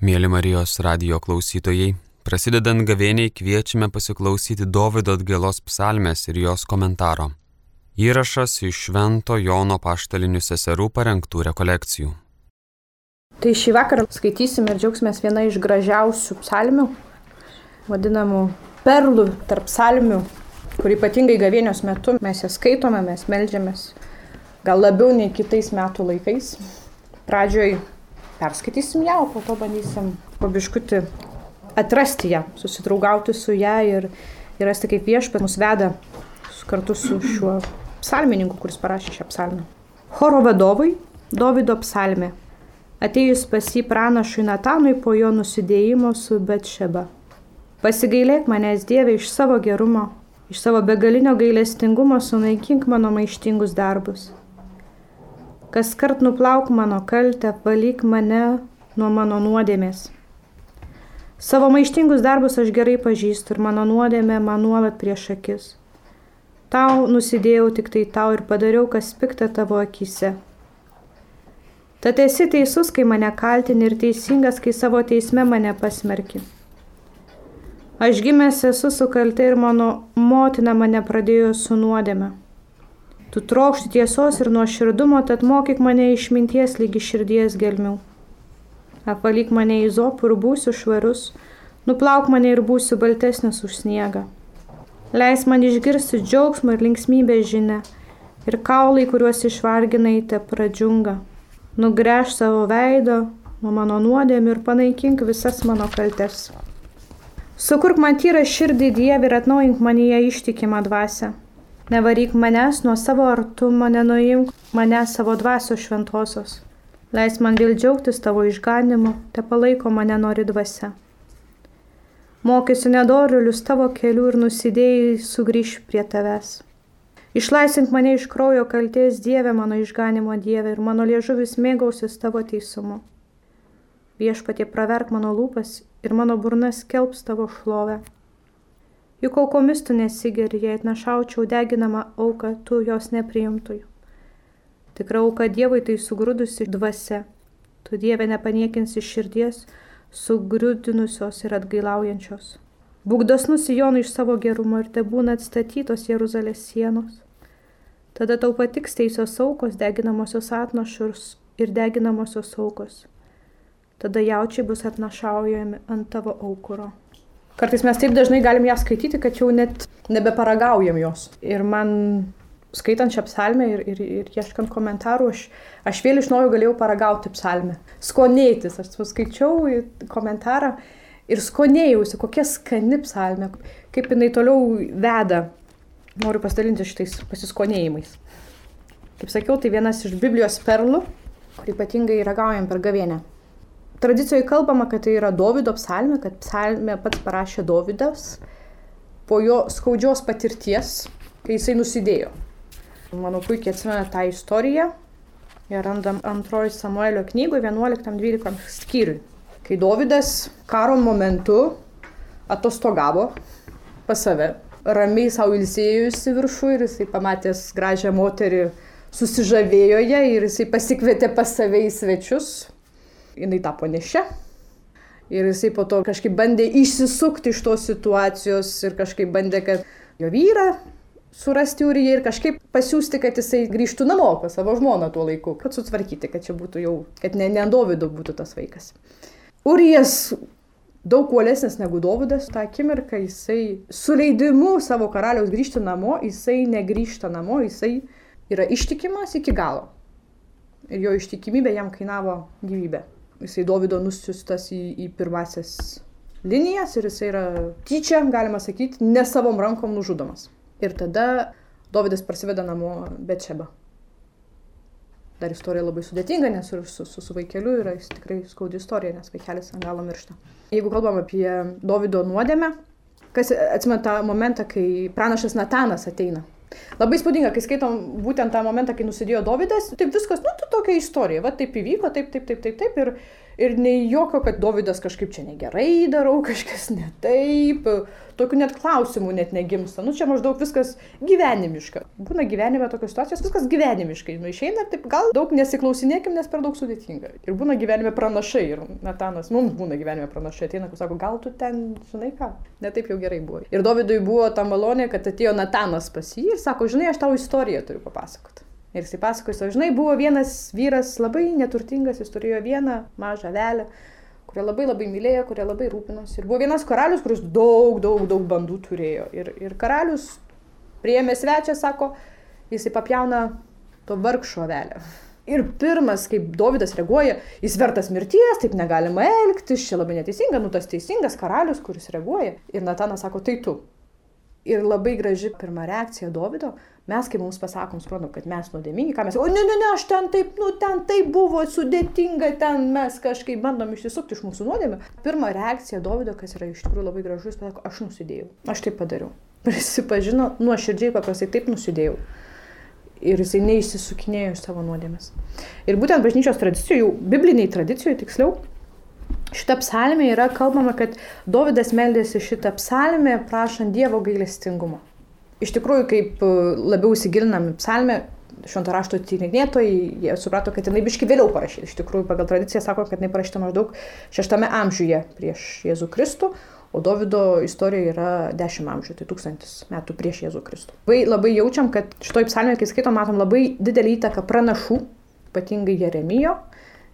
Mėly Marijos radio klausytojai, prasidedant gavėniai kviečiame pasiklausyti Dovido atgėlos psalmės ir jos komentaro. Įrašas iš Švento Jono paštalinių seserų parengtų rekolekcijų. Tai šį vakarą skaitysim ir džiaugsimės viena iš gražiausių psalmių, vadinamų perlų tarp psalmių, kur ypatingai gavėnios metu mes jas skaitome, mes melžiamės, gal labiau nei kitais metų laikais. Pradžioj perskaitysim ją, o po to bandysim pabiškuti atrasti ją, susidraugauti su ją ir, ir rasti, kaip viešpat mus veda kartu su šiuo psalmininku, kuris parašė šią psalmę. Choro vadovui Davido psalmė. Atėjus pas jį pranašui Natanui po jo nusidėjimo su Betšeba. Pasigailėk manęs Dieve iš savo gerumo, iš savo begalinio gailestingumo sunaikink mano maištingus darbus. Kas kart nuplauk mano kaltę, valyk mane nuo mano nuodėmės. Savo maištingus darbus aš gerai pažįstu ir mano nuodėmė man nuolat prieš akis. Tau nusidėjau tik tai tau ir padariau, kas pikta tavo akise. Tad esi teisus, kai mane kaltini ir teisingas, kai savo teisme mane pasmerki. Aš gimęs esu su kalte ir mano motina mane pradėjo su nuodėme. Tu trokšti tiesos ir nuoširdumo, tad mokyk mane išminties lygi širdies gelmių. Apvalyk mane į zopų ir būsiu švarus, nuplauk mane ir būsiu baltesnis už sniegą. Leis man išgirsti džiaugsmą ir linksmybę žinę, ir kaulai, kuriuos išvarginai, te pradžiunga. Nugręž savo veido nuo mano nuodėmių ir panaikink visas mano kaltes. Sukurk man tyrą širdį Dievį ir atnaujink manyje ištikimą dvasę. Nevaryk manęs nuo savo artumo, nenuimk mane savo dvasios šventosios. Leis man vėl džiaugtis tavo išganimu, te palaiko mane nori dvasia. Mokysiu nedorilius tavo kelių ir nusidėjai sugrįž prie tavęs. Išlaisink mane iš kraujo kalties Dieve, mano išganimo Dieve, ir mano liežuvis mėgausis tavo teisumu. Viešpatie praverk mano lūpas ir mano burnas kelbs tavo šlovę. Juk aukomis tu nesigeri, jei atnašaučiau deginamą auką, tu jos nepriimtųjų. Tikra auka Dievui tai sugrūdusi dvasia. Tu Dieve nepaniekinsi širdies, sugrūdinusios ir atgailaujančios. Būk dosnus Jonui iš savo gerumo ir te būna atstatytos Jeruzalės sienos. Tada tau patiks teisios aukos, deginamosios atnašus ir deginamosios aukos. Tada jaučiai bus atnašaujami ant tavo aukuro. Kartais mes taip dažnai galim ją skaityti, kad jau net nebeparagaujam jos. Ir man skaitant šią psalmę ir, ir, ir ieškant komentarų, aš, aš vėl iš naujo galėjau paragauti psalmę. Skonėtis, aš skaičiau komentarą ir skonėjausi, kokia skani psalmė, kaip jinai toliau veda. Noriu pasidalinti šitais pasiskonėjimais. Kaip sakiau, tai vienas iš Biblijos perlų, kurį ypatingai ragaujam per gavienę. Tradicijoje kalbama, kad tai yra Davido psalmė, kad psalmė pats parašė Davidas po jo skaudžios patirties, kai jisai nusidėjo. Manau, puikiai atsimena tą istoriją. Ir randam antroji Samuelio knygoje 11-12 skyriui. Kai Davidas karo momentu atostogavo pas save, ramiai savo ilsėjusi viršų ir jisai pamatęs gražią moterį susižavėjo ją ir jisai pasikvietė pas save į svečius jinai tapo nešia. Ir jisai po to kažkaip bandė išsisukti iš tos situacijos ir kažkaip bandė, kad jo vyrą surasti Uriją ir kažkaip pasiūsti, kad jisai grįžtų namo pas savo žmoną tuo laiku, kad sutvarkyti, kad čia būtų jau, kad ne, ne Dovido būtų tas vaikas. Urijas daug uolesnis negu Dovydas, tą akimirką jisai su leidimu savo karaliaus grįžti namo, jisai negrįžta namo, jisai yra ištikimas iki galo. Ir jo ištikimybė jam kainavo gyvybę jisai Davido nusiustas į, į pirmasias linijas ir jisai yra tyčia, galima sakyti, ne savom rankom nužudomas. Ir tada Davidas prasiveda namo Betšeba. Dar istorija labai sudėtinga, nes ir su, su, su vaikeliu yra tikrai skaudi istorija, nes vaikelis ant galo miršta. Jeigu kalbam apie Davido nuodėmę, kas atsimena tą momentą, kai pranašas Natanas ateina Labai spūdinga, kai skaitom būtent tą momentą, kai nusidėjo Davidas, taip viskas, nu, tu tokia istorija, va taip įvyko, taip, taip, taip, taip, taip. Ir, Ir nei jokio, kad Davidas kažkaip čia negerai darau, kažkas ne taip. Tokių net klausimų net negimsta. Nu čia maždaug viskas gyvenimiška. Būna gyvenime tokios situacijos, viskas gyvenimiškai. Nu išeina taip, gal daug nesiklausinėkim, nes per daug sudėtinga. Ir būna gyvenime pranašai. Ir Natanas, mums būna gyvenime pranašai. Ateina, kur sako, gal tu ten, žinai ką, netaip jau gerai buvo. Ir Davidui buvo ta malonė, kad atėjo Natanas pas jį ir sako, žinai, aš tau istoriją turiu papasakoti. Ir jisai pasakojo, žinai, buvo vienas vyras labai neturtingas, jis turėjo vieną mažą velę, kurią labai labai mylėjo, kurią labai rūpinosi. Ir buvo vienas karalius, kuris daug, daug, daug bandų turėjo. Ir, ir karalius priėmė svečią, sako, jisai papjauna to vargšo velę. Ir pirmas, kaip Davidas reaguoja, jis vertas mirties, taip negalima elgtis, čia labai neteisinga, nu tas teisingas karalius, kuris reaguoja. Ir Natanas sako, tai tu. Ir labai graži pirma reakcija Davido, mes kai mums pasakom, suprantam, kad mes nuodėmingi, ką mes, o ne, ne, ne, aš ten taip, nu ten taip buvo sudėtinga, ten mes kažkaip bandom išsisukti iš mūsų nuodėmę. Pirma reakcija Davido, kas yra iš tikrųjų labai gražus, pasako, aš nusidėjau, aš taip padariau. Prisipažino, nuoširdžiai paprastai taip nusidėjau. Ir jisai neišsisukinėjo iš savo nuodėmės. Ir būtent bažnyčios tradicijų, bibliniai tradicijų tiksliau, Šitą psalmę yra kalbama, kad Davidas meldėsi šitą psalmę prašant Dievo gailestingumo. Iš tikrųjų, kaip e, labiau įsigilinam į psalmę, švento rašto tyrinėtojai, jie suprato, kad jinai biški vėliau parašyta. Iš tikrųjų, pagal tradiciją sako, kad jinai parašyta maždaug šeštame amžiuje prieš Jėzų Kristų, o Davido istorija yra dešimt amžių, tai tūkstantis metų prieš Jėzų Kristų. Labai, labai jaučiam, kad šitoj psalmėje, kai skaitom, matom labai didelį įtaką pranašų, ypatingai Jeremijo,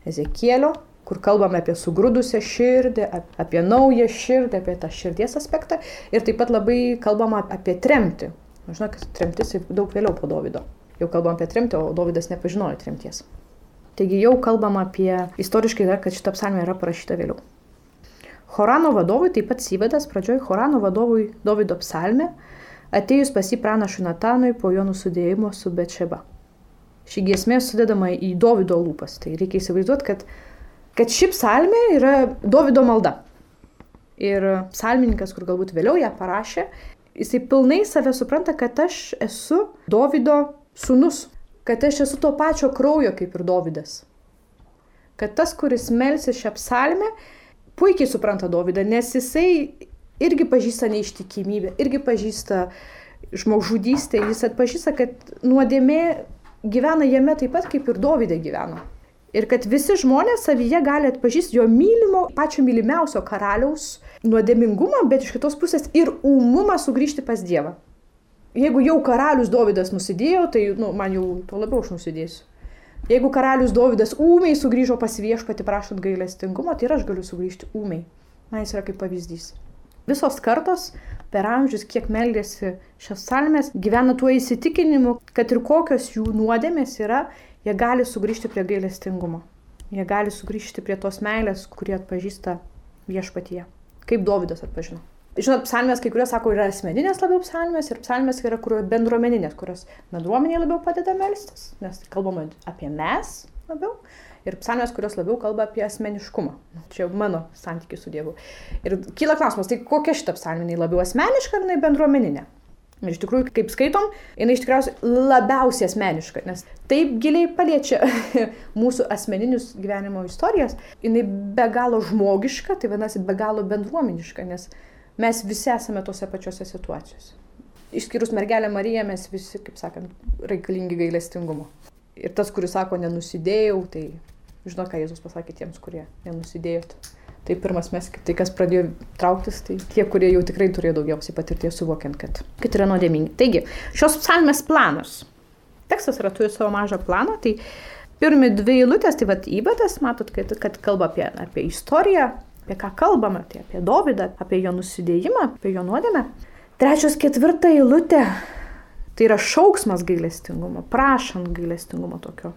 Ezekielio, kur kalbame apie sugrūdusią širdį, apie naują širdį, apie tą širdies aspektą ir taip pat labai kalbama apie tremtį. Žinau, kad tremtis daug vėliau po Davido. Jau kalbam apie tremtį, o Davidas nepažinojo tremties. Taigi jau kalbam apie, istoriškai dar, kad šita psalmė yra parašyta vėliau. Horano vadovui taip pat įvedas pradžioj Horano vadovui Davido psalmė, atėjus pas jį pranašui Natanui po jo nusidėjimo su Bečeba. Ši giesmė sudedama į Davido lūpas. Tai reikia įsivaizduoti, kad kad ši psalmė yra Davido malda. Ir psalmininkas, kur galbūt vėliau ją parašė, jisai pilnai save supranta, kad aš esu Davido sunus, kad aš esu to pačio kraujo kaip ir Davidas. Kad tas, kuris melsi šią psalmę, puikiai supranta Davidą, nes jisai irgi pažįsta neištikimybę, irgi pažįsta žmogžudystę, jis atpažįsta, kad nuodėmė gyvena jame taip pat kaip ir Dovydė gyveno. Ir kad visi žmonės savyje gali atpažįsti jo mylimo, pačio mylimiausio karaliaus nuodėmingumą, bet iš kitos pusės ir ūmumą sugrįžti pas Dievą. Jeigu jau karalius Davidas nusidėjo, tai nu, man jau to labiau aš nusidėsiu. Jeigu karalius Davidas ūmiai sugrįžo pas viešpati prašant gailestingumo, tai ir aš galiu sugrįžti ūmiai. Man jis yra kaip pavyzdys. Visos kartos per amžius, kiek meldėsi šios salmės, gyvena tuo įsitikinimu, kad ir kokios jų nuodėmės yra, jie gali sugrįžti prie gailestingumo. Jie gali sugrįžti prie tos meilės, kurie atpažįsta viešpatyje. Kaip Davidas atpažino. Žinot, psalmės kai kurios sako yra asmeninės labiau psalmės ir psalmės yra kur bendruomeninės, kurios bendruomenė labiau padeda melstis, nes kalbama apie mes labiau. Ir psalmės, kurios labiau kalba apie asmeniškumą. Čia jau mano santykių su Dievu. Ir kyla klausimas, tai kokia šita psalmė labiau asmeniška ar bendruomeninė? Ir iš tikrųjų, kaip skaitom, jinai iš tikrųjų labiausiai asmeniška, nes taip giliai paliečia mūsų asmeninius gyvenimo istorijas, jinai be galo žmogiška, tai vadinasi be galo bendruomeniška, nes mes visi esame tose pačiose situacijose. Išskyrus mergelę Mariją, mes visi, kaip sakant, reikalingi gailestingumo. Ir tas, kuris sako, nenusidėjau, tai žinot, ką Jėzus pasakė tiems, kurie nenusidėjot. Tai pirmas mes, tai kas pradėjo trauktis, tai tie, kurie jau tikrai turėjo daugiausiai patirties suvokiant, kad, kad yra nuodėmingi. Taigi, šios psalmės planas. Tekstas yra turi savo mažą planą, tai pirmi dvi eilutės, tai vad įvadas, matot, kad, kad kalba apie, apie istoriją, apie ką kalbame, tai apie Dovydą, apie jo nusidėjimą, apie jo nuodėmę. Trečios ketvirta eilutė, tai yra šauksmas gailestingumo, prašant gailestingumo tokio.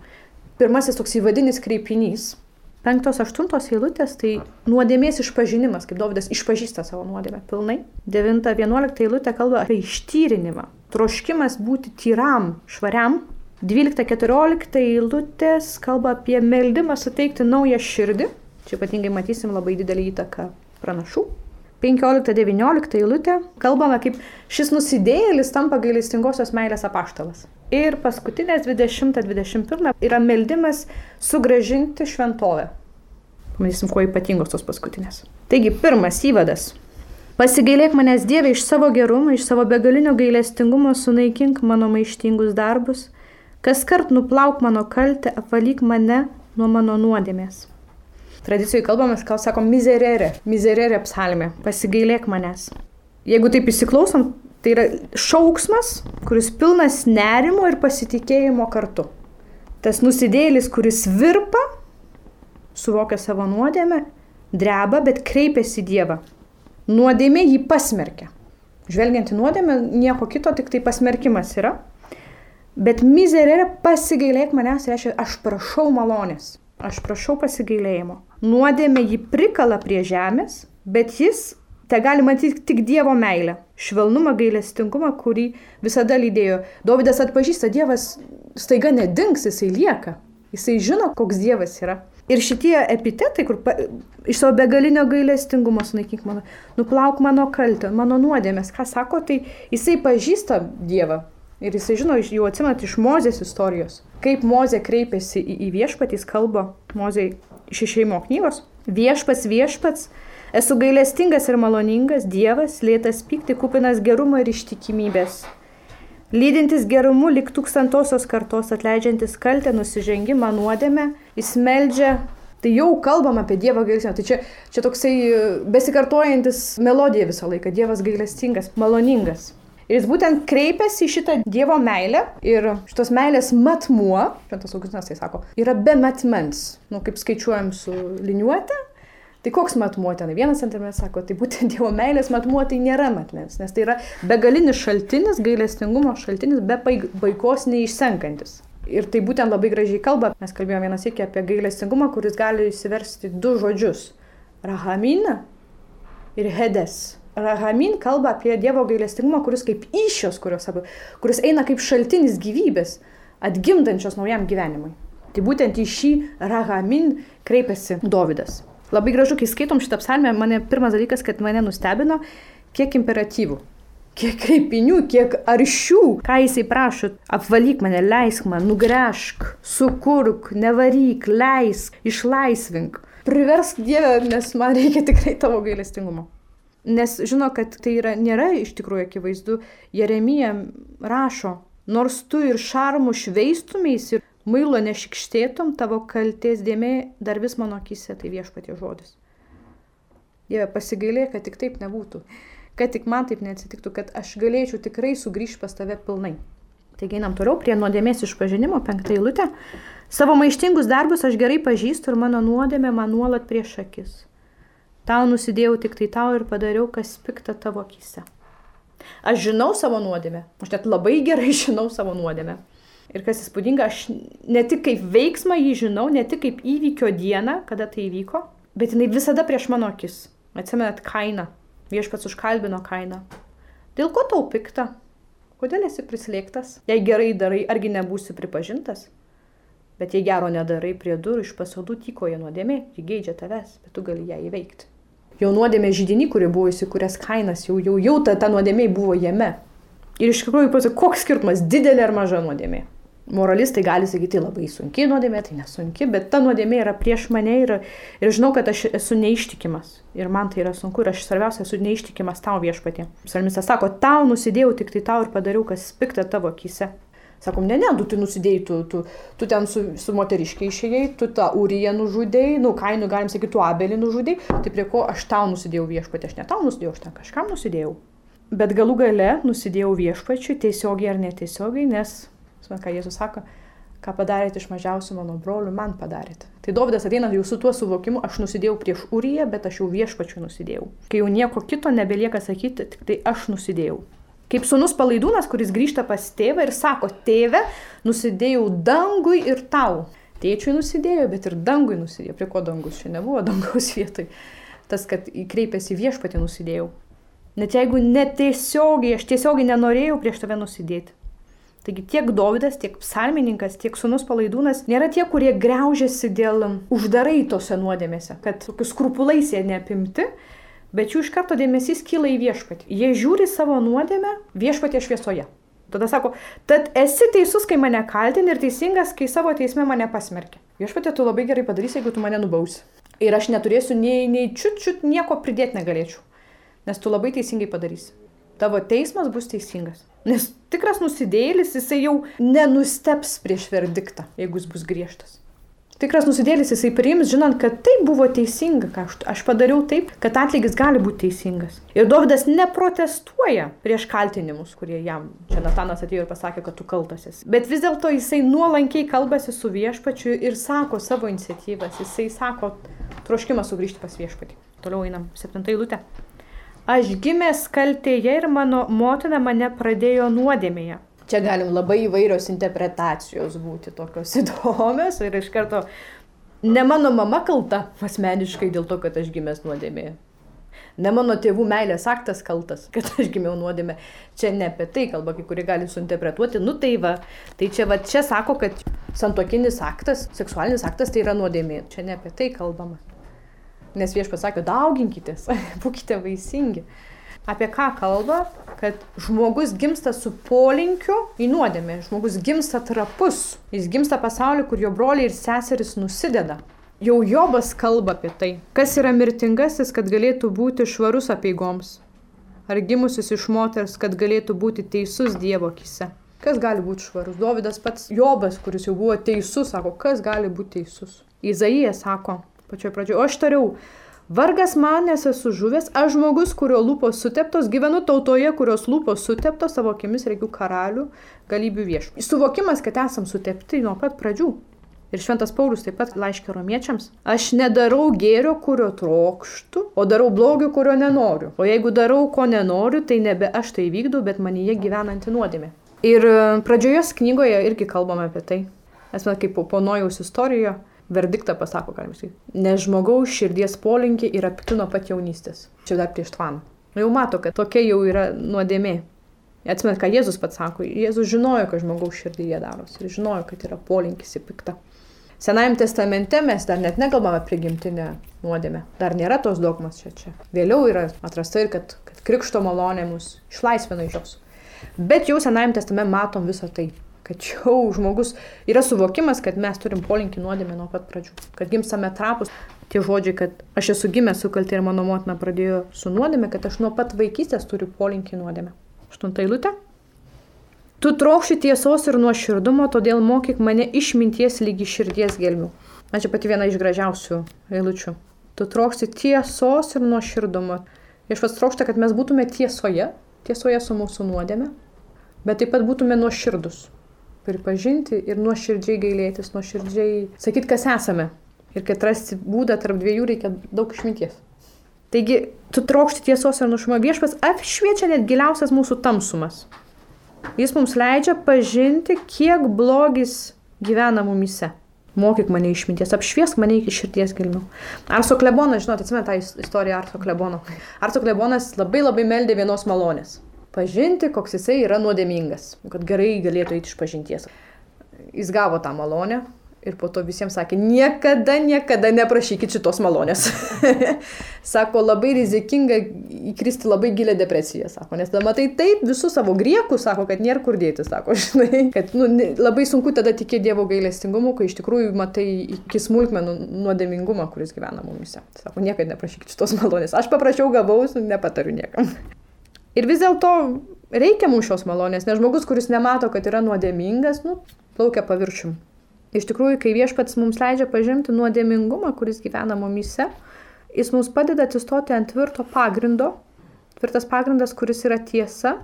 Pirmasis toks įvadinis kreipinys Penktos, aštuntos eilutės tai nuodėmės išpažinimas, kaip Dovydas išpažįsta savo nuodėmę pilnai. Devinta, vienuolikta eilutė kalba apie ištyrinimą, troškimas būti tyram, švariam. Dvylikta, keturiolikta eilutės kalba apie meldimą suteikti naują širdį. Čia ypatingai matysim labai didelį įtaką pranašų. 15-19 eilutė kalbame, kaip šis nusidėjėlis tampa gailestingosios meilės apaštalas. Ir paskutinės 20-21 yra meldimas sugražinti šventovę. Matysim, kuo ypatingos tos paskutinės. Taigi, pirmas įvadas. Pasigailėk manęs Dieve iš savo gerumo, iš savo begalinio gailestingumo, sunaikink mano maištingus darbus, kas kart nuplauk mano kaltę, apvalyk mane nuo mano nuodėmės. Tradicijoje kalbame, ką sakom, mizerere, mizerere psalmė, pasigailėk manęs. Jeigu taip įsiklausom, tai yra šauksmas, kuris pilnas nerimo ir pasitikėjimo kartu. Tas nusidėlis, kuris virpa, suvokia savo nuodėmę, dreba, bet kreipiasi Dievą. Nuodėmė jį pasmerkia. Žvelgiant į nuodėmę, nieko kito, tik tai pasmerkimas yra. Bet mizerė pasigailėk manęs, reiškia, aš prašau malonės, aš prašau pasigailėjimo. Nuodėmė jį prikala prie žemės, bet jis te gali matyti tik Dievo meilę, švelnumą, gailestingumą, kurį visada lydėjo. Dovydas atpažįsta, Dievas staiga nedings, jisai lieka. Jisai žino, koks Dievas yra. Ir šitie epitetai, kur pa, iš savo begalinio gailestingumo sunaikink mano, nuplauk mano kaltę, mano nuodėmės, ką sako, tai jisai pažįsta Dievą. Ir jisai žino, jau atsimat iš Mozės istorijos, kaip Mozė kreipėsi į, į viešpatį, jis kalba Mozė iš išeimo knygos. Viešpats, viešpats, esu gailestingas ir maloningas, Dievas, lėtas pykti, kupinas gerumo ir ištikimybės. Lydintis gerumu lik tūkstantosios kartos atleidžiantis kaltę, nusižengimą, nuodėmę, jis meldžia. Tai jau kalbam apie Dievo gailestingą. Tai čia, čia toksai besikartojantis melodija visą laiką. Dievas gailestingas, maloningas. Ir jis būtent kreipiasi į šitą Dievo meilę ir šitos meilės matmuo, šventas Augustinas tai sako, yra be matmens. Nu, kaip skaičiuojam su liniuote, Tai koks matmuo ten? Vienas centimetras sako, tai būtent Dievo meilės matmuo tai nėra matmens, nes tai yra begalinis šaltinis, gailestingumo šaltinis, be baigos neišsenkantis. Ir tai būtent labai gražiai kalba. Mes kalbėjome vienas iki apie gailestingumą, kuris gali įsiversti du žodžius - rahamina ir hedes. Rahamin kalba apie Dievo gailestingumą, kuris kaip iššios, kuris eina kaip šaltinis gyvybės, atgimdančios naujam gyvenimui. Tai būtent į šį rahamin kreipiasi Dovydas. Labai gražu, kai skaitom šitą psalmę, mane pirmas dalykas, kad mane nustebino, kiek imperatyvų, kiek kreipinių, kiek aršių, ką jisai prašo, apvalyk mane, leisk man, nugręžk, sukurk, nevaryk, leisk, išlaisvink. Priversk Dievę, nes man reikia tikrai tavo gailestingumo. Nes žino, kad tai yra, nėra iš tikrųjų akivaizdu. Jeremija rašo, nors tu ir šarmų šveistumės ir Mailo nešikštėtum, tavo kalties dėmė dar vis mano akise, tai viešpatie žodis. Dieve, pasigailė, kad tik taip nebūtų, kad tik man taip neatsitiktų, kad aš galėčiau tikrai sugrįžti pas tave pilnai. Taigi einam toliau prie nuodėmės išpažinimo, penktą eilutę. Savo maištingus darbus aš gerai pažįstu ir mano nuodėmė man nuolat prieš akis. Tau nusidėjau tik tai tau ir padariau, kas pikta tavo akise. Aš žinau savo nuodėmę, aš net labai gerai žinau savo nuodėmę. Ir kas įspūdinga, aš ne tik kaip veiksmą jį žinau, ne tik kaip įvykio dieną, kada tai įvyko, bet jinai visada prieš mano akis. Atsimenat kainą. Viešpats užkalbino kainą. Dėl ko tau pikta? Kodėl esi prislėgtas? Jei gerai darai, argi nebūsi pripažintas? Bet jei gero nedarai, prie durų iš pasodų tykoja nuodėmė, ji geidžia tavęs, bet tu gali ją įveikti. Jau nuodėmė žydinį, kuri buvo įsikūręs kainas, jau, jau, jau ta, ta nuodėmė buvo jame. Ir iš tikrųjų, koks skirtumas, didelė ar maža nuodėmė? Moralistai gali sakyti, tai labai sunki nuodėmė, tai nesunki, bet ta nuodėmė yra prieš mane ir, ir žinau, kad aš esu neištikimas. Ir man tai yra sunku ir aš svarbiausia esu neištikimas tau viešpatie. Psalmistas sako, tau nusidėjau tik tai tau ir padariau, kas pikta tavo akise. Sakom, ne, ne, tu tai nusidėjai, tu, tu, tu ten su, su moteriškiai išėjai, tu tą ūriją nužudėjai, nu kainų galim sakyti, tu abelį nužudėjai, tai prie ko aš tau nusidėjau viešpatė, aš ne tau nusidėjau, aš ten kažkam nusidėjau. Bet galų gale nusidėjau viešpačiui tiesiogiai ar netiesiogiai, nes Suprantate, ką Jėzus sako, ką padarėte iš mažiausių mano brolių, man padarėte. Tai Dovydas ateina jau su tuo suvokimu, aš nusidėjau prieš Uriją, bet aš jau viešpačiu nusidėjau. Kai jau nieko kito nebelieka sakyti, tik tai aš nusidėjau. Kaip sunus palaidūnas, kuris grįžta pas tėvą ir sako, tėve, nusidėjau dangui ir tau. Tėčiui nusidėjo, bet ir dangui nusidėjo. Prie ko dangus čia nebuvo dangaus vietoj. Tas, kad kreipėsi viešpatį nusidėjau. Net jeigu netiesiogiai, aš tiesiogiai nenorėjau prieš tave nusidėti. Taigi tiek Dovydas, tiek psalmininkas, tiek sunus palaidūnas nėra tie, kurie greužiasi dėl uždarai tose nuodėmėse, kad tokius skrupulais jie neapimti, bet jų iš karto dėmesys kyla į viešpatį. Jie žiūri savo nuodėmę viešpatė šviesoje. Tada sako, tad esi teisus, kai mane kaltini ir teisingas, kai savo teisme mane pasmerki. Viešpatė, tu labai gerai padarysi, jeigu tu mane nubausi. Ir aš neturėsiu nei, nei čiut čiut nieko pridėti negalėčiau. Nes tu labai teisingai padarysi. Tavo teismas bus teisingas. Nes tikras nusidėlis, jisai jau nenusteps prieš verdiktą, jeigu jis bus griežtas. Tikras nusidėlis jisai priims, žinant, kad tai buvo teisinga, ką aš, aš padariau taip, kad atlygis gali būti teisingas. Ir Dovydas neprotestuoja prieš kaltinimus, kurie jam, čia Natanas atėjo ir pasakė, kad tu kaltasis. Bet vis dėlto jisai nuolankiai kalbasi su viešpačiu ir sako savo iniciatyvas, jisai sako troškimą sugrįžti pas viešpatį. Toliau einam, septinta eilutė. Aš gimęs kaltėje ir mano motina mane pradėjo nuodėmėje. Čia galim labai įvairios interpretacijos būti tokios įdomios ir iš karto ne mano mama kalta asmeniškai dėl to, kad aš gimęs nuodėmėje. Ne mano tėvų meilės aktas kaltas, kad aš gimiau nuodėmė. Čia ne apie tai kalba, kai kurie gali suinterpretuoti. Nu tai va, tai čia va, čia sako, kad santokinis aktas, seksualinis aktas tai yra nuodėmė. Čia ne apie tai kalbama. Nes viešpas sakė, dauginkitės, būkite vaisingi apie ką kalba, kad žmogus gimsta su polinkiu į nuodėmę, žmogus gimsta trapus, jis gimsta pasauliu, kur jo broliai ir seserys nusideda. Jau Jobas kalba apie tai, kas yra mirtingasis, kad galėtų būti švarus apieigoms, ar gimusis iš moters, kad galėtų būti teisus Dievo akise. Kas gali būti švarus? Dovydas pats Jobas, kuris jau buvo teisus, sako, kas gali būti teisus. Izaijas sako, pačioje pradžioje, o aš tariau, Vargas man, nes esu žuvęs, aš žmogus, kurio lūpos suteptos, gyvenu tautoje, kurios lūpos suteptos, savo akimis reikiu karalių, galybių viešų. Suvokimas, kad esam sutepti nuo pat pradžių. Ir Šventas Paulius taip pat laiškė romiečiams. Aš nedarau gėrio, kurio trokštų, o darau blogio, kurio nenoriu. O jeigu darau, ko nenoriu, tai nebe aš tai vykdau, bet manyje gyvenanti nuodėmė. Ir e, pradžioje knygoje irgi kalbame apie tai. Esame kaip po Nojaus istorijoje verdiktą pasako, galima sakyti. Nes žmogaus širdies polinkį yra pikti nuo pat jaunystės. Čia dar prieš tvaną. Nu, jau mato, kad tokia jau yra nuodėmė. Atsimet, ką Jėzus pats sako. Jėzus žinojo, kad žmogaus širdyje darosi ir žinojo, kad yra polinkis į piktą. Senajame testamente mes dar net nekalbame apie gimtinę nuodėmę. Dar nėra tos dogmas čia čia. Vėliau yra atrasta ir kad, kad krikšto malonė mus išlaisvina iš jos. Bet jau Senajame testamente matom visą tai kad jau žmogus yra suvokimas, kad mes turim polinkį nuodėmę nuo pat pradžių, kad gimstame trapus. Tie žodžiai, kad aš esu gimęs su kaltė ir mano motina pradėjo su nuodėmė, kad aš nuo pat vaikystės turiu polinkį nuodėmę. Aštunta eilutė. Tu trokši tiesos ir nuoširdumo, todėl mokyk mane išminties lygi širdies gelmių. Na čia pati viena iš gražiausių eilučių. Tu trokšti tiesos ir nuoširdumo. Iš vas trokšta, kad mes būtume tiesoje, tiesoje su mūsų nuodėme, bet taip pat būtume nuoširdus pripažinti ir nuoširdžiai gailėtis, nuoširdžiai sakyti, kas esame. Ir kad rasti būdą tarp dviejų reikia daug išminties. Taigi, tu trokšti tiesos ir nušumo viešpas apšviečia net giliausias mūsų tamsumas. Jis mums leidžia pažinti, kiek blogis gyvena mumise. Mokyk mane išminties, apšviesk mane iki širdies gelmių. Arso klebonas, žinote, atsimenu tą istoriją Arso klebono. Arso klebonas labai labai meldė vienos malonės pažinti, koks jisai yra nuodėmingas, kad gerai galėtų eiti iš pažinties. Jis gavo tą malonę ir po to visiems sakė, niekada, niekada neprašykit šitos malonės. sako, labai rizikinga įkristi labai gilę depresiją, sako, nes tada matai taip visus savo griekus, sako, kad nėra kur dėti, sako, žinai, kad nu, labai sunku tada tikėti Dievo gailestingumu, kai iš tikrųjų matai iki smulkmenų nuodėmingumą, kuris gyvena mumise. Sako, niekada neprašykit šitos malonės. Aš paprašiau, gavau, nepatariu niekam. Ir vis dėlto reikia mums šios malonės, nes žmogus, kuris nemato, kad yra nuodėmingas, nu, plaukia paviršium. Iš tikrųjų, kai viešpats mums leidžia pažinti nuodėmingumą, kuris gyvena mumise, jis mums padeda atsistoti ant tvirto pagrindo. Tvirtas pagrindas, kuris yra tiesa,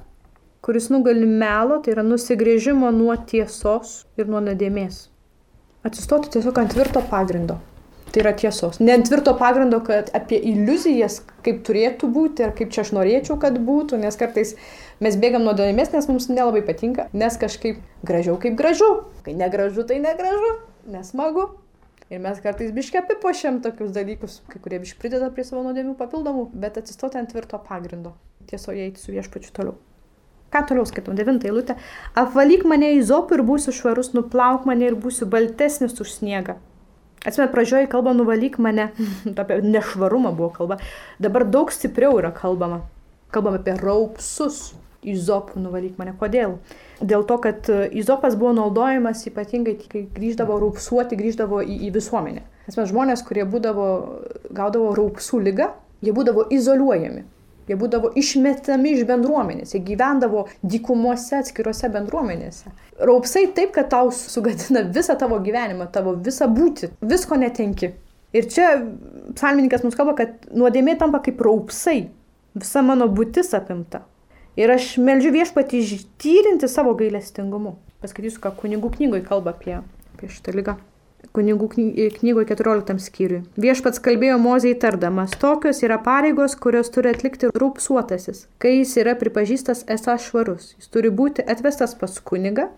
kuris nugali melo, tai yra nusigrėžimo nuo tiesos ir nuo nuodėmės. Atsistoti tiesiog ant tvirto pagrindo tai yra tiesos. Ne ant tvirto pagrindo, kad apie iliuzijas, kaip turėtų būti ir kaip čia aš norėčiau, kad būtų, nes kartais mes bėgam nuo nuodėmės, nes mums nelabai patinka, nes kažkaip gražiau kaip gražu. Kai negražu, tai negražu, nesmagu. Ir mes kartais biškai apipošiam tokius dalykus, kai kurie biškai prideda prie savo nuodėmių papildomų, bet atsistoti ant tvirto pagrindo. Tiesoje eiti su viešpačiu toliau. Ką toliau skaitom? Devintą eilutę. Apvalyk mane į zopų ir būsiu švarus, nuplauk mane ir būsiu baltesnis už sniegą. Atsimet, pradžioje kalba nuvalyk mane, apie nešvarumą buvo kalba, dabar daug stipriau yra kalbama. Kalbam apie raupsus, izopų nuvalyk mane. Kodėl? Dėl to, kad izopas buvo naudojamas ypatingai, kai grįždavo raupsuoti, grįždavo į, į visuomenę. Nes mes žmonės, kurie būdavo, gaudavo raupsų lygą, jie būdavo izoliuojami. Jie būdavo išmetami iš bendruomenės, jie gyvendavo dykumuose atskiruose bendruomenėse. Raupsai taip, kad tau sugadina visą tavo gyvenimą, tavo visą būti, visko netenki. Ir čia psalmininkas mums kalba, kad nuodėmė tampa kaip raupsai, visa mano būtis apimta. Ir aš melžiu viešpatį ištyrinti savo gailestingumu. Paskaitysiu, ką kunigų knygoje kalba apie, apie šitą lygą kunigų knygoje 14 skyriui. Viešpats kalbėjo Mozijai tardamas, tokios yra pareigos, kurios turi atlikti rūpsuotasis, kai jis yra pripažįstas esas švarus. Jis turi būti atvestas pas kunigą,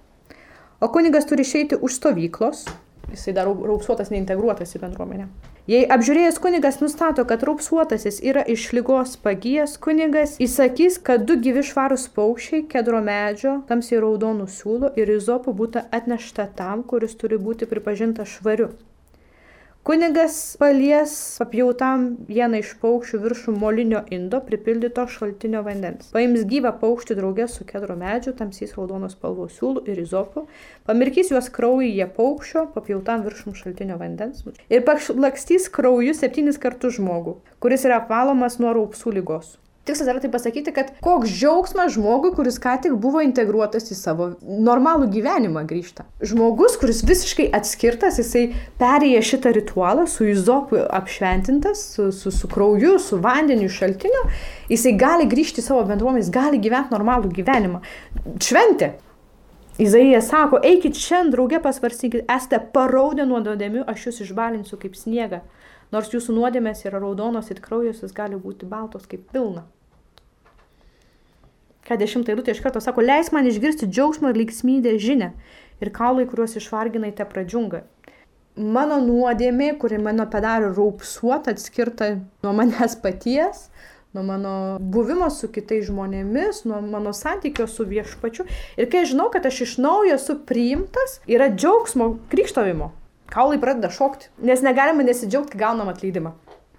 o kunigas turi išeiti už stovyklos, jisai dar raupsuotas neintegruotas į bendruomenę. Jei apžiūrėjęs kunigas nustato, kad raupsuotasis yra iš lygos pagijęs, kunigas įsakys, kad du gyvi švarūs paukščiai, kedro medžio, tamsiai raudonų siūlų ir izopų būtų atnešta tam, kuris turi būti pripažintas švariu. Kunigas palies papjautam vieną iš paukščių viršų molinio indo pripildyto šaltinio vandens. Paims gyvą paukštį draugės su kedro medžiu, tamsiais raudonos spalvos siūlų ir izopu, pamirkys juos kraujyje paukščio, papjautam viršum šaltinio vandens ir pašlakstys krauju septynis kartus žmogų, kuris yra apvalomas nuo raupsų lygos. Tikslas yra tai pasakyti, kad koks džiaugsmas žmogui, kuris ką tik buvo integruotas į savo normalų gyvenimą grįžta. Žmogus, kuris visiškai atskirtas, jisai perėję šitą ritualą su izopu apšventintas, su, su, su krauju, su vandeniu šaltiniu, jisai gali grįžti į savo bendruomenės, gali gyventi normalų gyvenimą. Šventė. Izaijas sako, eikit šiandien draugė pasvarsykit, esate paraudę nuo nuodėmių, aš jūs išbalinsiu kaip sniegą. Nors jūsų nuodėmės yra raudonos ir kraujas, jis gali būti baltos kaip pilna. Ką dešimtą eilutę iš karto sako, leis man išgirsti džiaugsmą ir lygsmydę žinę ir kaulai, kuriuos išvarginai, te pradžiunga. Mano nuodėmė, kuri mano padarė raupsuotą, atskirta nuo manęs paties, nuo mano buvimo su kitais žmonėmis, nuo mano santykio su viešpačiu. Ir kai žinau, kad aš iš naujo esu priimtas, yra džiaugsmo krikštavimo. Kaulai pradeda šokti, nes negalima nesidžiaugti, gaunam atleidimą.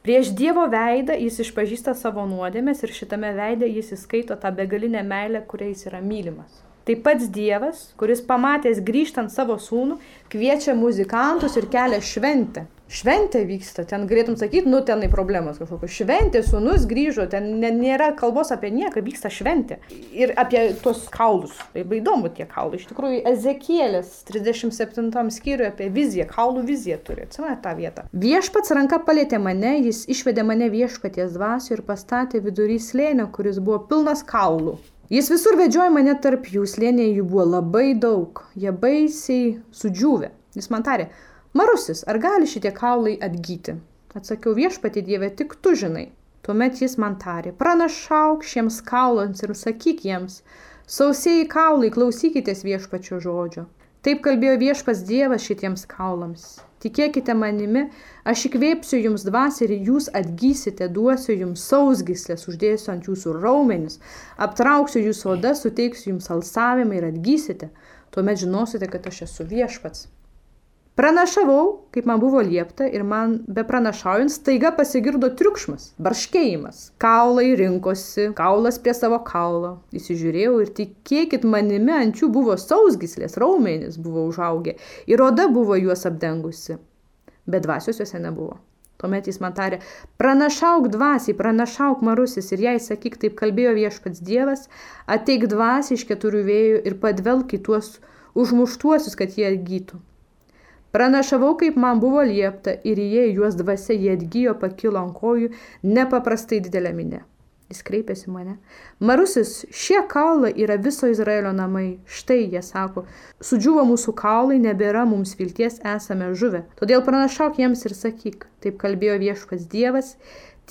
Prieš Dievo veidą jis išpažįsta savo nuodėmės ir šitame veide jis įskaito tą begalinę meilę, kuriais yra mylimas. Tai pats Dievas, kuris pamatęs grįžtant savo sūnų, kviečia muzikantus ir kelia šventę šventė vyksta, ten galėtum sakyti, nu tenai problemos kažkokios. Šventė, sunus grįžo, ten nėra kalbos apie nieką, vyksta šventė. Ir apie tuos kaulus. Labai įdomu tie kaulai. Iš tikrųjų, Ezekėlės 37 skyriuje apie viziją, kaulų viziją turi. Atsimenate tą vietą. Viešpats ranka palėtė mane, jis išvedė mane viešpaties dvasiu ir pastatė vidury slėnio, kuris buvo pilnas kaulų. Jis visur vedžiojo mane tarp jų, slėniai jų buvo labai daug, jie baisiai sudžiūvė. Jis man tarė, Marusis, ar gali šitie kaulai atgyti? Atsakiau viešpati Dieve, tik tu žinai. Tuomet jis man tarė, pranašauk šiems kaulams ir sakyk jiems, sausieji kaulai, klausykitės viešpačio žodžio. Taip kalbėjo viešpas Dievas šitiems kaulams. Tikėkite manimi, aš įkvėpsiu jums dvasį ir jūs atgysite, duosiu jums sausgyslės, uždėsiu ant jūsų raumenis, aptrauksiu jūsų odą, suteiksiu jums alsavimą ir atgysite. Tuomet žinosite, kad aš esu viešpats. Pranašavau, kaip man buvo liepta ir man be pranašaujant staiga pasigirdo triukšmas, barškėjimas. Kaulai rinkosi, kaulas prie savo kaulo. Įsižiūrėjau ir tikėkit manimi, ant jų buvo sausgislės, raumenys buvo užaugę ir oda buvo juos apdengusi. Bet dvasios juose nebuvo. Tuomet jis man tarė, pranašauk dvasiai, pranašauk marusis ir jai sakyk, taip kalbėjo viešpats Dievas, ateik dvasiai iš keturių vėjų ir padvelk į tuos užmuštuosius, kad jie atgytų. Pranašavau, kaip man buvo liepta, ir įėję juos dvasia, jie atgyjo, pakilo ant kojų, nepaprastai didelė minė. Jis kreipėsi mane. Marusis, šie kaulai yra viso Izraelio namai. Štai jie sako, sudžiuvo mūsų kaulai, nebėra mums vilties, esame žuvę. Todėl pranašauk jiems ir sakyk, taip kalbėjo viešpas Dievas,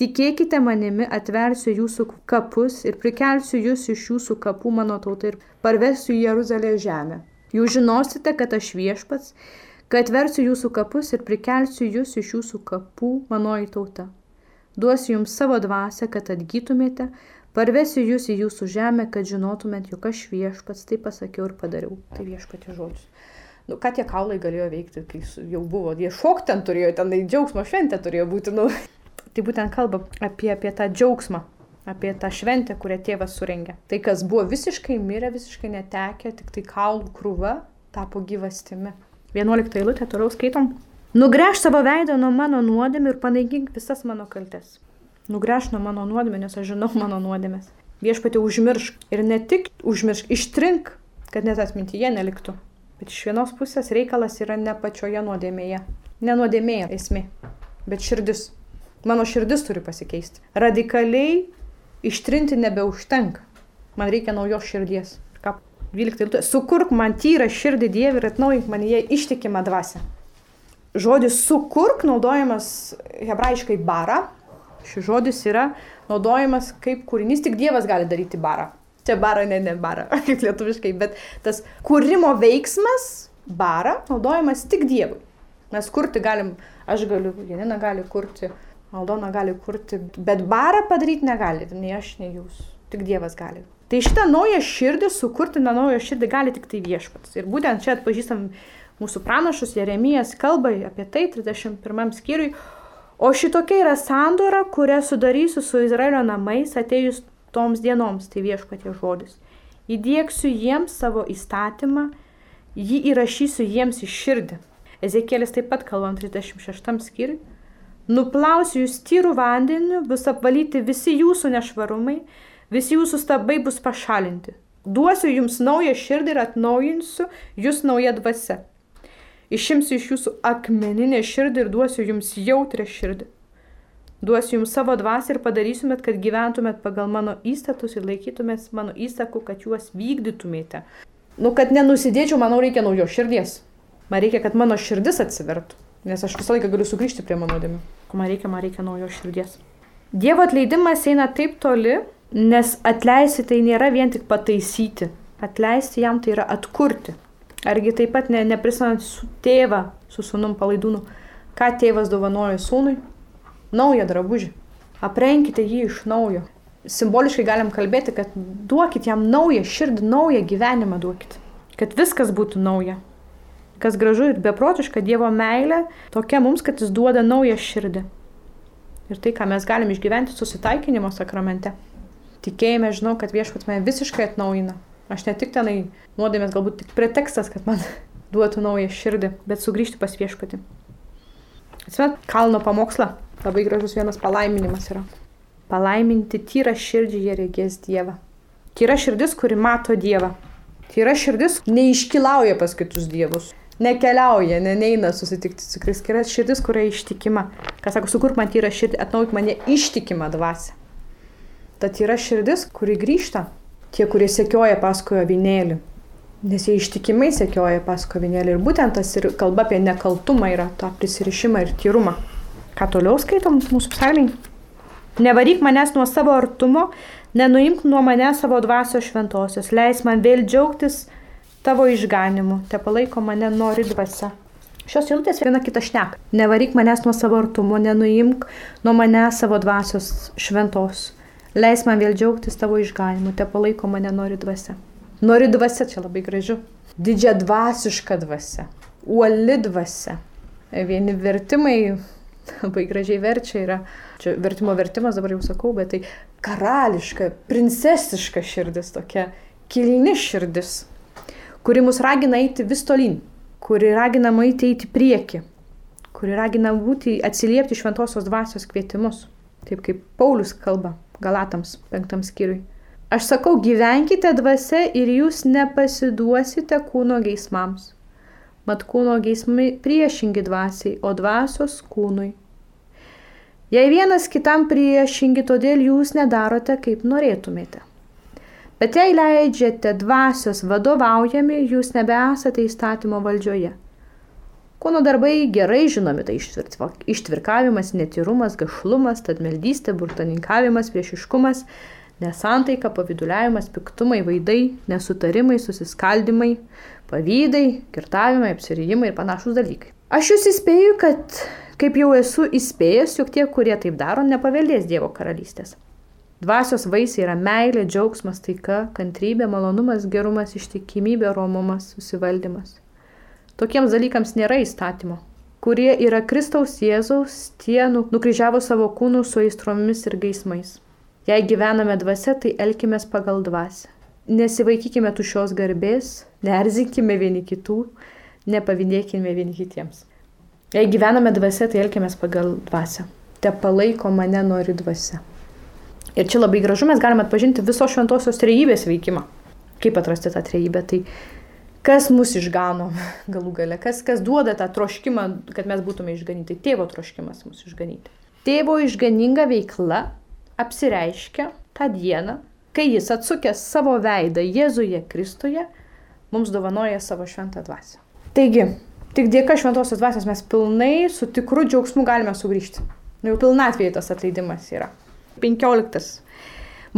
tikėkite manimi, atversiu jūsų kapus ir prikelsiu jūs iš jūsų kapų mano tautą ir parvesiu į Jeruzalę žemę. Jūs žinosite, kad aš viešpats kad versiu jūsų kapus ir prikelsiu jūs iš jūsų kapų, manoji tauta. Duosiu jums savo dvasę, kad atgytumėte, parvesiu jūs į jūsų žemę, kad žinotumėt, jog aš viešpats, tai pasakiau ir padariau. Tai viešpatė žodžius. Nu, ką tie kaulai galėjo veikti, kai jau buvo, jie šok ten turėjo, ten džiaugsmo šventė turėjo būti. Nu. Tai būtent kalba apie, apie tą džiaugsmą, apie tą šventę, kurią tėvas surengė. Tai, kas buvo visiškai mirę, visiškai netekę, tik tai kaulų krūva, tapo gyvastimi. 11 eilutė, toliau skaitom. Nugręž savo veidą nuo mano nuodėmė ir panaikink visas mano kaltes. Nugręž nuo mano nuodėmė, nes aš žinau mano nuodėmės. Viešpatį užmiršk ir ne tik užmiršk, ištrink, kad net atmintyje neliktų. Bet iš vienos pusės reikalas yra ne pačioje nuodėmėje. Ne nuodėmėje esmė, bet širdis. Mano širdis turi pasikeisti. Radikaliai ištrinti nebeužtenka. Man reikia naujos širdies. Ką 12 eilutė. Sukurk man tyrą širdį Dievį ir atnaujink man jie ištikimą dvasę. Žodis sukurk naudojamas hebrajiškai bara. Šis žodis yra naudojamas kaip kūrinys, tik Dievas gali daryti barą. Čia bara, ne, ne bara, kaip lietuviškai, bet tas kūrimo veiksmas, bara, naudojamas tik Dievui. Mes kurti galim, aš galiu, Janina gali kurti, Aldona gali kurti, bet barą padaryti negali, nei aš, nei jūs. Tik Dievas gali. Tai šitą naują širdį, sukurti tą naują širdį gali tik tai viešpats. Ir būtent čia atpažįstam mūsų pranašus, Jeremijas kalba apie tai 31 skyriui. O šitokia yra sandora, kurią sudarysiu su Izraelio namais atėjus toms dienoms, tai viešpatie žodis. Įdėksiu jiems savo įstatymą, jį įrašysiu jiems į širdį. Ezekėlis taip pat kalba 36 skyriui. Nuplausiu jūs tyrų vandeniu, bus apvalyti visi jūsų nešvarumai, visi jūsų stabai bus pašalinti. Duosiu jums naują širdį ir atnaujinsiu jūs naują dvasę. Išimsiu iš jūsų akmeninę širdį ir duosiu jums jautrę širdį. Duosiu jums savo dvasę ir padarysimėt, kad gyventumėt pagal mano įstatus ir laikytumėt mano įsakų, kad juos vykdytumėte. Nu, kad nenusidėčiau, manau, reikia naujos širdies. Man reikia, kad mano širdis atsivertų. Nes aš visą laiką galiu sugrįžti prie mano nuodėmių. Ko man reikia, man reikia naujos širdies. Dievo atleidimas eina taip toli, nes atleisti tai nėra vien tik pataisyti. Atleisti jam tai yra atkurti. Argi taip pat ne, neprisimant su tėvą, su sunum palaidūnu, ką tėvas dovanojo sūnui? Naują drabužį. Aprenkite jį iš naujo. Simboliškai galim kalbėti, kad duokit jam naują širdį, naują gyvenimą duokit. Kad viskas būtų nauja. Kas gražu ir beprotiška Dievo meilė tokia mums, kad jis duoda naują širdį. Ir tai, ką mes galim išgyventi susitaikinimo sakramente. Tikėjime žinau, kad viešpats mane visiškai atnaujina. Aš ne tik tenai nuodėmės, galbūt tik pretekstas, kad man duotų naują širdį, bet sugrįžti pas viešpatį. Atsimet, kalno pamokslą. Labai gražus vienas palaiminimas yra. Palaiminti tyrą širdį jie regės Dievą. Tyra širdis, kuri mato Dievą. Tyra širdis neiškilauja pas kitus dievus nekeliauja, ne, neina susitikti su Kristus. Yra širdis, kuria ištikima. Kas sako, sukurk man tyrą širdį, atnaujink mane ištikimą dvasę. Tad yra širdis, kuri grįžta. Tie, kurie sekioja paskui avinėlį. Nes jie ištikimai sekioja paskui avinėlį. Ir būtent tas ir kalba apie nekaltumą yra tą prisirišimą ir tyrumą. Ką toliau skaitom mūsų psalmiai? Nevaryk manęs nuo savo artumo, nenuimk nuo manęs savo dvasios šventosios, leis man vėl džiaugtis tavo išganimu, te palaiko mane nori dvasia. Šios eilutės viena kita šnek. Nevaryk manęs nuo savo artumo, nenuimk nuo manęs savo dvasios šventos. Leis man vėl džiaugtis tavo išganimu, te palaiko mane nori dvasia. Nori dvasia, čia labai gražu. Didžia dvasiška dvasia. Uoli dvasia. Vieni vertimai labai gražiai verčia yra. Čia vertimo vertimas dabar jau sakau, bet tai karališka, princesiška širdis, tokia kilni širdis kuri mus ragina eiti vis tolyn, kuri ragina eiti eiti prieki, kuri ragina būti atsiliepti šventosios dvasios kvietimus, taip kaip Paulius kalba Galatams penktam skyriui. Aš sakau, gyvenkite dvasia ir jūs nepasiduosite kūno geismams. Mat kūno geismai priešingi dvasiai, o dvasios kūnui. Jei vienas kitam priešingi, todėl jūs nedarote, kaip norėtumėte. Bet jei leidžiate dvasios vadovaujami, jūs nebesate įstatymo valdžioje. Kūno darbai gerai žinomi, tai ištvirkavimas, netyrumas, gašlumas, tadmeldystė, burtaninkavimas, priešiškumas, nesantaika, paviduliavimas, piktumai, vaidai, nesutarimai, susiskaldimai, pavydai, kirtavimai, apsirijimai ir panašus dalykai. Aš jūs įspėju, kad kaip jau esu įspėjęs, jog tie, kurie taip daro, nepaveldės Dievo karalystės. Dvasios vaisiai yra meilė, džiaugsmas, taika, kantrybė, malonumas, gerumas, ištikimybė, romumas, susivaldymas. Tokiems dalykams nėra įstatymo, kurie yra Kristaus Jėzaus, tie nu, nukryžiavo savo kūnų su aistromis ir geismais. Jei gyvename dvasia, tai elkime pagal dvasę. Nesivaikykime tušios garbės, nerzinkime vieni kitų, nepavydėkime vieni kitiems. Jei gyvename dvasia, tai elgiamės pagal dvasę. Te palaiko mane nori dvasia. Ir čia labai gražu, mes galime atpažinti visos šventosios trejybės veikimą. Kaip atrasti tą trejybę? Tai kas mus išgano galų gale, kas, kas duoda tą troškimą, kad mes būtume išganyti. Tėvo troškimas mus išganyti. Tėvo išganinga veikla apsireiškia tą dieną, kai jis atsukęs savo veidą Jėzuje Kristuje, mums dovanoja savo šventą dvasę. Taigi, tik dėka šventosios dvasios mes pilnai su tikru džiaugsmu galime sugrįžti. Nu, jau pilnatvėje tas atleidimas yra. 15.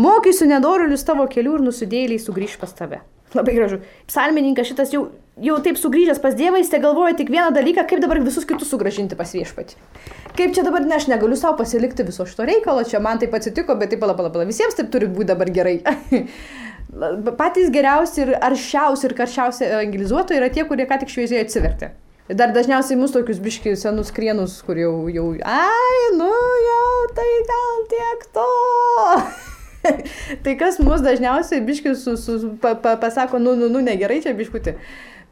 Mokysiu nedorilius tavo kelių ir nusidėliai sugrįž pas tave. Labai gražu. Psalmininkas šitas jau, jau taip sugrįžęs pas Dievą, jis te galvoja tik vieną dalyką, kaip dabar visus kitus sugražinti pas viešpatį. Kaip čia dabar, ne, aš negaliu savo pasilikti viso šito reikalo, čia man taip atsitiko, bet taip palapalapala. Visiems taip turi būti dabar gerai. Patys geriausi ir aršiausi ir karščiausi evangelizuotojai yra tie, kurie ką tik šviežiai atsivertė. Dar dažniausiai mūsų tokius biškius senus krienus, kur jau, jau, ai, nu jau, tai gal tiek to. tai kas mus dažniausiai biškius su, su, pa, pa, pasako, nu, nu, nu, negerai čia biškuti.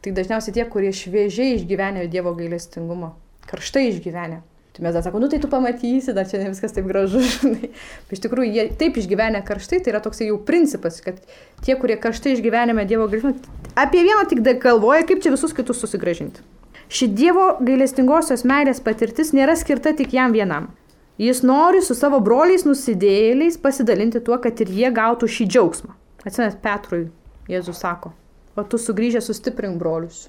Tai dažniausiai tie, kurie šviežiai išgyvenė Dievo gailestingumo, karštai išgyvenė. Tai mes dar sakome, nu tai tu pamatysi, dar čia ne viskas taip gražu. Bet iš tikrųjų, jie taip išgyvenę karštai, tai yra toks jau principas, kad tie, kurie karštai išgyvenėme Dievo gailestingumą, apie vieną tik galvoja, kaip čia visus kitus susigražinti. Ši Dievo gailestingosios meilės patirtis nėra skirta tik jam vienam. Jis nori su savo broliais nusidėjėliais pasidalinti tuo, kad ir jie gautų šį džiaugsmą. Atsinet Petrui, Jėzus sako, o tu sugrįžęs sustiprink brolius.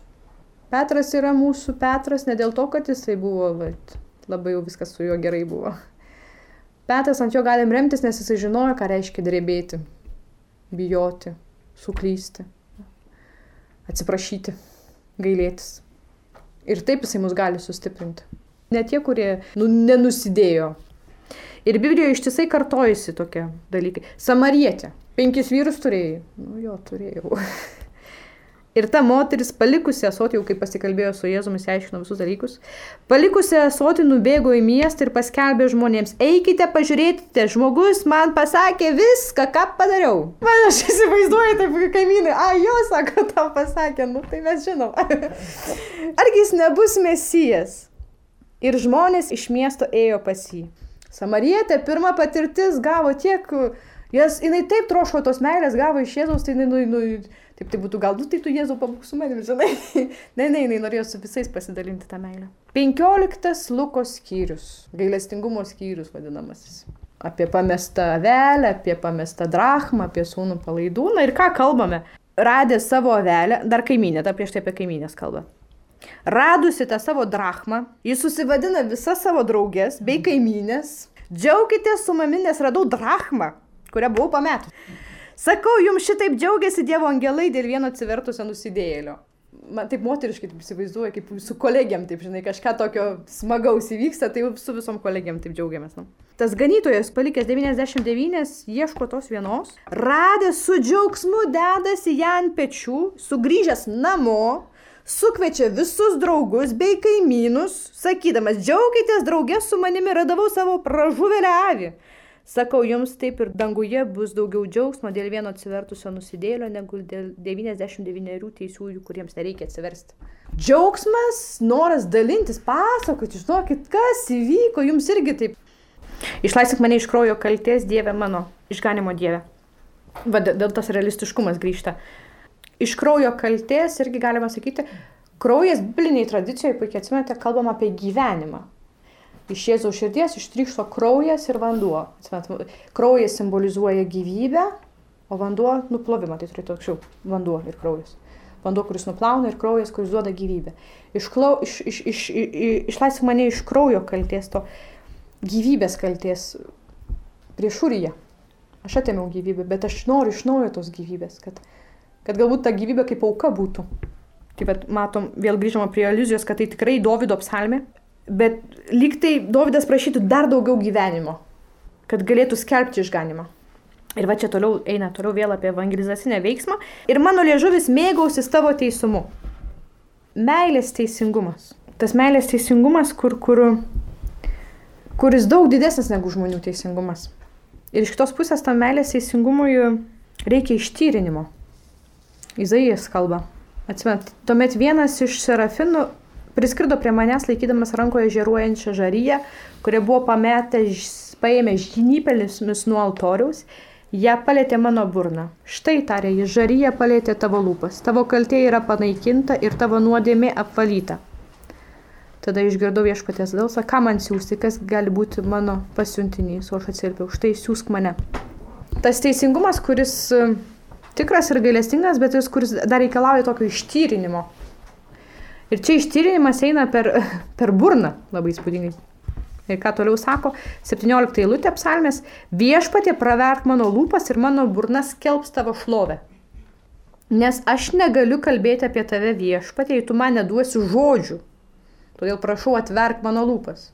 Petras yra mūsų Petras ne dėl to, kad jisai buvo, bet labai jau viskas su juo gerai buvo. Petras ant jo galim remtis, nes jisai žinojo, ką reiškia drebėti, bijoti, suklysti, atsiprašyti, gailėtis. Ir taip jisai mus gali sustiprinti. Ne tie, kurie nu, nenusidėjo. Ir Biblijoje ištisai kartojasi tokie dalykai. Samarietė. Penkis vyrus turėjai. Nu jo, turėjau. Ir ta moteris palikusi asotį, jau kaip pasikalbėjo su Jėzumi, aiškino visus dalykus, palikusi asotį nubėgo į miestą ir paskelbė žmonėms, eikite pažiūrėkite, žmogus man pasakė viską, ką padariau. Man aš įsivaizduoju, taip kaimynai, a, jo, sako, tau pasakė, nu tai mes žinom. Argi jis nebus mesijas? Ir žmonės iš miesto ėjo pas jį. Samarietė pirma patirtis gavo tiek, jas, jinai taip troško tos meilės, gavo iš Jėzaus, tai jinai, nu, nu, taip tai būtų galbūt, tai tu Jėzau pabūk su manimi, žinai. ne, ne, jinai norėjo su visais pasidalinti tą meilę. Penkioliktas Lukos skyrius, gailestingumo skyrius vadinamasis. Apie pamestą avelę, apie pamestą drachmą, apie sūnų palaidūną ir ką kalbame. Radė savo avelę, dar kaiminė, dar prieš tai apie kaiminės kalbą. Radusi tą savo drachmą, jis susivadina visas savo draugės bei kaimynės. Džiaukitės su mami, nes radau drachmą, kurią buvau pametus. Sakau, jums šitaip džiaugiasi Dievo angelai dėl vieno atsivertusio nusidėjėlio. Man taip moteriškai taip įsivaizduoju, kaip su kolegiam, taip žinai, kažką tokio smagaus įvyksta, tai su visom kolegiam taip džiaugiamės. Nu. Tas ganytojas, palikęs 99, ieško tos vienos, radęs su džiaugsmu dedasi ją ant pečių, sugrįžęs namo, sukviečia visus draugus bei kaimynus, sakydamas, džiaukitės draugės su manimi, radavau savo pražuvėlę avį. Sakau jums, taip ir danguje bus daugiau džiaugsmo dėl vieno atsivertusio nusidėlio, negu dėl 99 teisiųjų, kuriems nereikia atsiversti. Džiaugsmas, noras dalintis, pasakoti, žinokit, kas įvyko, jums irgi taip. Išlaisvink mane iš kraujo kalties, Dieve mano, išganimo Dieve. Va, dėl tas realistiškumas grįžta iš kraujo kalties irgi galima sakyti, kraujas bibliniai tradicijoje, puikiai atsimenate, kalbam apie gyvenimą. Iš Jėzaus širdies ištrykšto kraujas ir vanduo. Atsimenat, kraujas simbolizuoja gyvybę, o vanduo nuplovimą, tai turėtų anksčiau vanduo ir kraujas. Vanduo, kuris nuplauna ir kraujas, kuris duoda gyvybę. Išklau, iš, iš, iš, iš, išlaisvink mane iš kraujo kalties, to gyvybės kalties prieš uriją. Aš atėmiau gyvybę, bet aš noriu iš naujo tos gyvybės, kad, kad galbūt ta gyvybė kaip auka būtų. Tai bet matom, vėl grįžama prie aliuzijos, kad tai tikrai Davido psalmė, bet lyg tai Davidas prašytų dar daugiau gyvenimo, kad galėtų skelbti išganimą. Ir va čia toliau eina toliau vėl apie evangelizacinę veiksmą. Ir mano liežuvis mėgausis tavo teisumu. Meilės teisingumas. Tas meilės teisingumas, kur, kur, kuris daug didesnis negu žmonių teisingumas. Ir iš kitos pusės tam meilės teisingumui reikia ištyrinimo. Izaijas kalba. Atsimet, tuomet vienas iš serafinų priskrido prie manęs laikydamas rankoje žėruojančią žaryją, kurie buvo pametę, paėmę žinipelėmis nuo altoriaus, ją palėtė mano burną. Štai tarė jis, žaryja palėtė tavo lūpas, tavo kaltė yra panaikinta ir tavo nuodėmė apvalyta. Tada išgirdau viešpatės dalsą, ką man siūsti, kas gali būti mano pasiuntinys, o aš atsilpiau, štai siūsk mane. Tas teisingumas, kuris tikras ir gailestingas, bet jis, kuris dar reikalauja tokio ištyrinimo. Ir čia ištyrinimas eina per, per burną, labai įspūdingai. Ir ką toliau sako, 17 eilutė psalmės, viešpatė praverk mano lūpas ir mano burnas kelbs tavo šlovę. Nes aš negaliu kalbėti apie tave viešpatė, jei tu man neduosi žodžių. Todėl prašau atverk mano lūpas.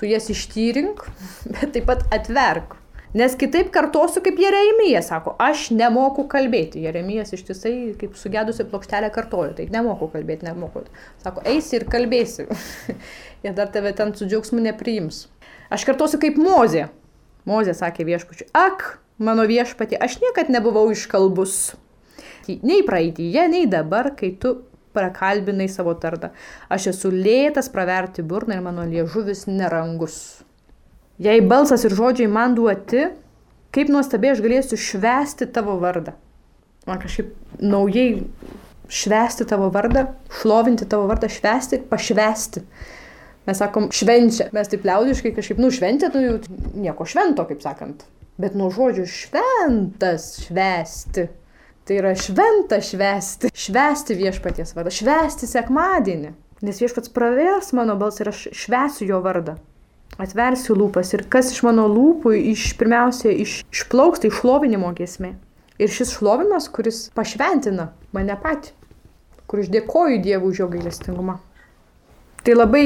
Tu jas ištyrink, bet taip pat atverk. Nes kitaip kartosiu kaip Jeremija, sako, aš nemoku kalbėti. Jeremijas ištisai kaip sugedusi plokštelę kartoju, tai nemoku kalbėti, nemoku. Sako, eisi ir kalbėsi. Jie dar tave ten su džiaugsmu nepriims. Aš kartosiu kaip Mozė. Mozė sakė viešpačiui, ak, mano viešpatė, aš niekad nebuvau iškalbus. Nei praeitįje, nei dabar, kai tu prakalbinai savo tardą. Aš esu lėtas praverti burną ir mano liežuvis nerangus. Jei balsas ir žodžiai man duoti, kaip nuostabiai aš galėsiu švesti tavo vardą. Man kažkaip naujai švesti tavo vardą, šlovinti tavo vardą, švesti, pašvesti. Mes sakom švenčia, mes taip liaudiškai kažkaip, nu šventė, nu jau nieko švento, kaip sakant. Bet nuo žodžių šventas švesti. Tai yra šventa švesti, švesti viešpaties vardą, švesti sekmadienį. Nes viešpats pravers mano balsą ir aš švesiu jo vardą. Atversiu lūpas ir kas iš mano lūpų iš pirmiausia iš, išplauks, tai šlovinimo giesmė. Ir šis šlovimas, kuris pašventina mane patį, kur aš dėkoju Dievui už jo gailestingumą. Tai labai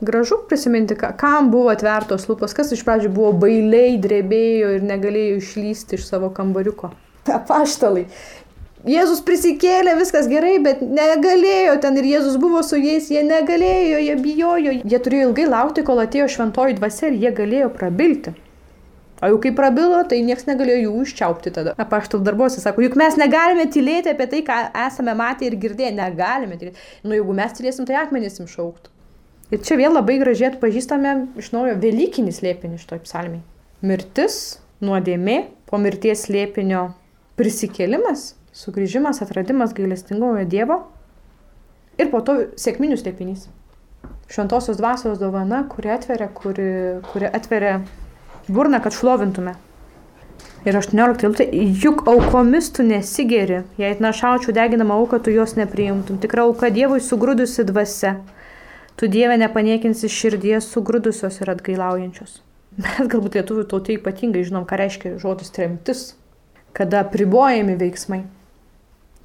gražu prisiminti, kam buvo atvertos lūpos, kas iš pradžių buvo bailiai, drebėjo ir negalėjo išlysti iš savo kambariuko apaštalai. Jėzus prisikėlė, viskas gerai, bet negalėjo ten ir Jėzus buvo su jais, jie negalėjo, jie bijojo, jie turėjo ilgai laukti, kol atėjo šventoji dvasia ir jie galėjo prabilti. O jau kai prabilo, tai niekas negalėjo jų užčiaupti tada. Apaštal darbuose sako, juk mes negalime tylėti apie tai, ką esame matę ir girdėję, negalime tylėti. Nu, jeigu mes tylėsim, tai akmenys im šauktų. Ir čia vėl labai gražiai atpažįstame iš naujo Velykinį slėpinį šitoj psalmiai. Mirtis, nuodėmė, po mirties slėpinio prisikėlimas, sugrįžimas, atradimas gailestingojo Dievo ir po to sėkminių slėpinys. Šventosios dvasios dovana, kuri atveria, kuri, kuri atveria burną, kad šlovintume. Ir 18 eilutė, juk aukomis tu nesigeri, jei atnašaučiau deginamą auką, tu jos nepriimtum. Tikra auka Dievui sugrūdusi dvasia. Tu Dieve nepaniekinsi širdies sugrūdusios ir atgailaujančios. Mes galbūt lietuvių tautai ypatingai žinom, ką reiškia žodis tremtis kada pribojami veiksmai.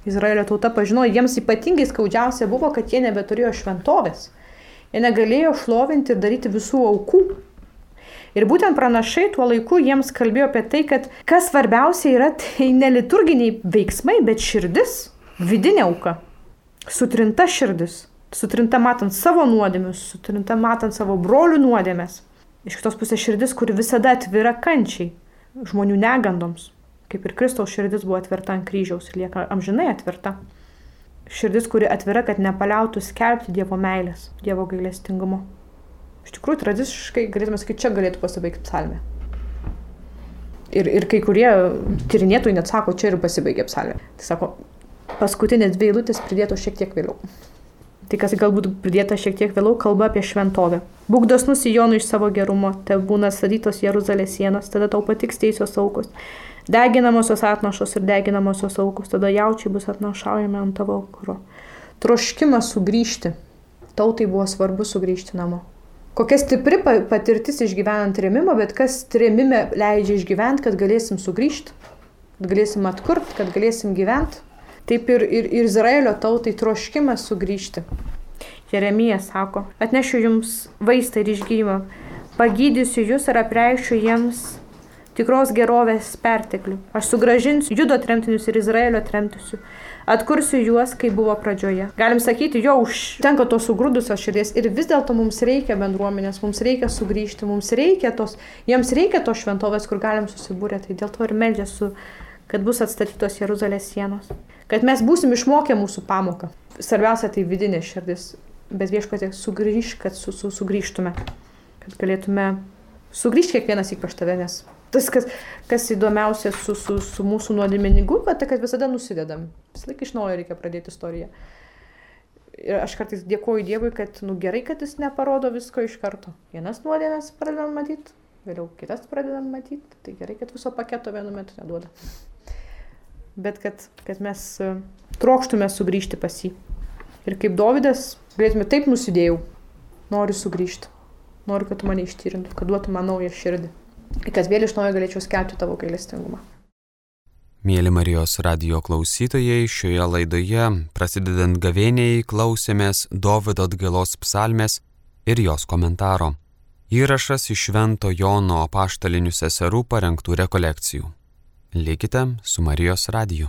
Izraelio tauta pažinojo, jiems ypatingai skaudžiausia buvo, kad jie nebeturėjo šventovės. Jie negalėjo šlovinti ir daryti visų aukų. Ir būtent pranašai tuo laiku jiems kalbėjo apie tai, kad kas svarbiausia yra, tai ne liturginiai veiksmai, bet širdis, vidinė auka. Sutrinta širdis, sutrinta matant savo nuodėmius, sutrinta matant savo brolių nuodėmės. Iš kitos pusės širdis, kuri visada atvira kančiai, žmonių negandoms kaip ir Kristaus širdis buvo atverta ant kryžiaus ir lieka amžinai atverta. Širdis, kuri atvira, kad nepaliautų skelbti Dievo meilės, Dievo gailestingumo. Iš tikrųjų, tradiciškai galėtume sakyti, čia galėtų pasibaigti psalmė. Ir, ir kai kurie tyrinėtojai net sako, čia ir pasibaigė psalmė. Tai sako, paskutinės dvi eilutės pridėtos šiek tiek vėliau. Tai kas galbūt pridėta šiek tiek vėliau, kalba apie šventovę. Būk dosnus Jonų iš savo gerumo, te būna statytos Jeruzalės sienos, tada tau patiks teisios aukos. Deginamosios atnašos ir deginamosios aukos, tada jaučiai bus atnašaujami ant tavo kuro. Troškimas sugrįžti. Tautai buvo svarbu sugrįžti namo. Kokia stipri patirtis išgyvenant remimą, bet kas remime leidžia išgyventi, kad galėsim sugrįžti, kad galėsim atkurti, kad galėsim gyventi. Taip ir, ir, ir Izraelio tautai troškimas sugrįžti. Jeremija sako, atnešiu jums vaistą ir išgydymą, pagydysiu jūs ir apreikščiu jiems tikros gerovės perteklių. Aš sugražinsiu judo tremtinius ir Izraelio tremtisiu. Atkursiu juos, kaip buvo pradžioje. Galim sakyti, jo užtenka tos sugrūdusios širdies ir vis dėlto mums reikia bendruomenės, mums reikia sugrįžti, mums reikia tos, jiems reikia tos šventovės, kur galim susibūrę. Tai dėl to ir meldžiasi, kad bus atstatytos Jeruzalės sienos. Kad mes būsim išmokę mūsų pamoką. Svarbiausia tai vidinė širdis. bet viešpatė sugrįž, kad su, su, sugrįžtume, kad galėtume sugrįžti kiekvienas į pas tave, nes tas, kas, kas įdomiausia su, su, su mūsų nuodėmeningu, kad, kad visada nusidedam. Vis laik iš naujo reikia pradėti istoriją. Ir aš kartais dėkoju Dievui, kad nu, gerai, kad jis neparodo visko iš karto. Vienas nuodėmės pradedam matyti, vėliau kitas pradedam matyti. Tai gerai, kad viso paketo vienu metu neduoda. Bet kad, kad mes e, trokštume sugrįžti pas jį. Ir kaip Davidas, galėtume taip nusidėjau, noriu sugrįžti. Noriu, kad tu mane ištyrintų, kad duotų man naują širdį. Kad vėl iš naujo galėčiau skelbti tavo gailestingumą. Mėly Marijos radio klausytojai, šioje laidoje, prasidedant gavėniai, klausėmės Dovido atgailos psalmės ir jos komentaro. Įrašas iš Švento Jono apaštalinių seserų parengtų rekolekcijų. Likite su Marijos radiju.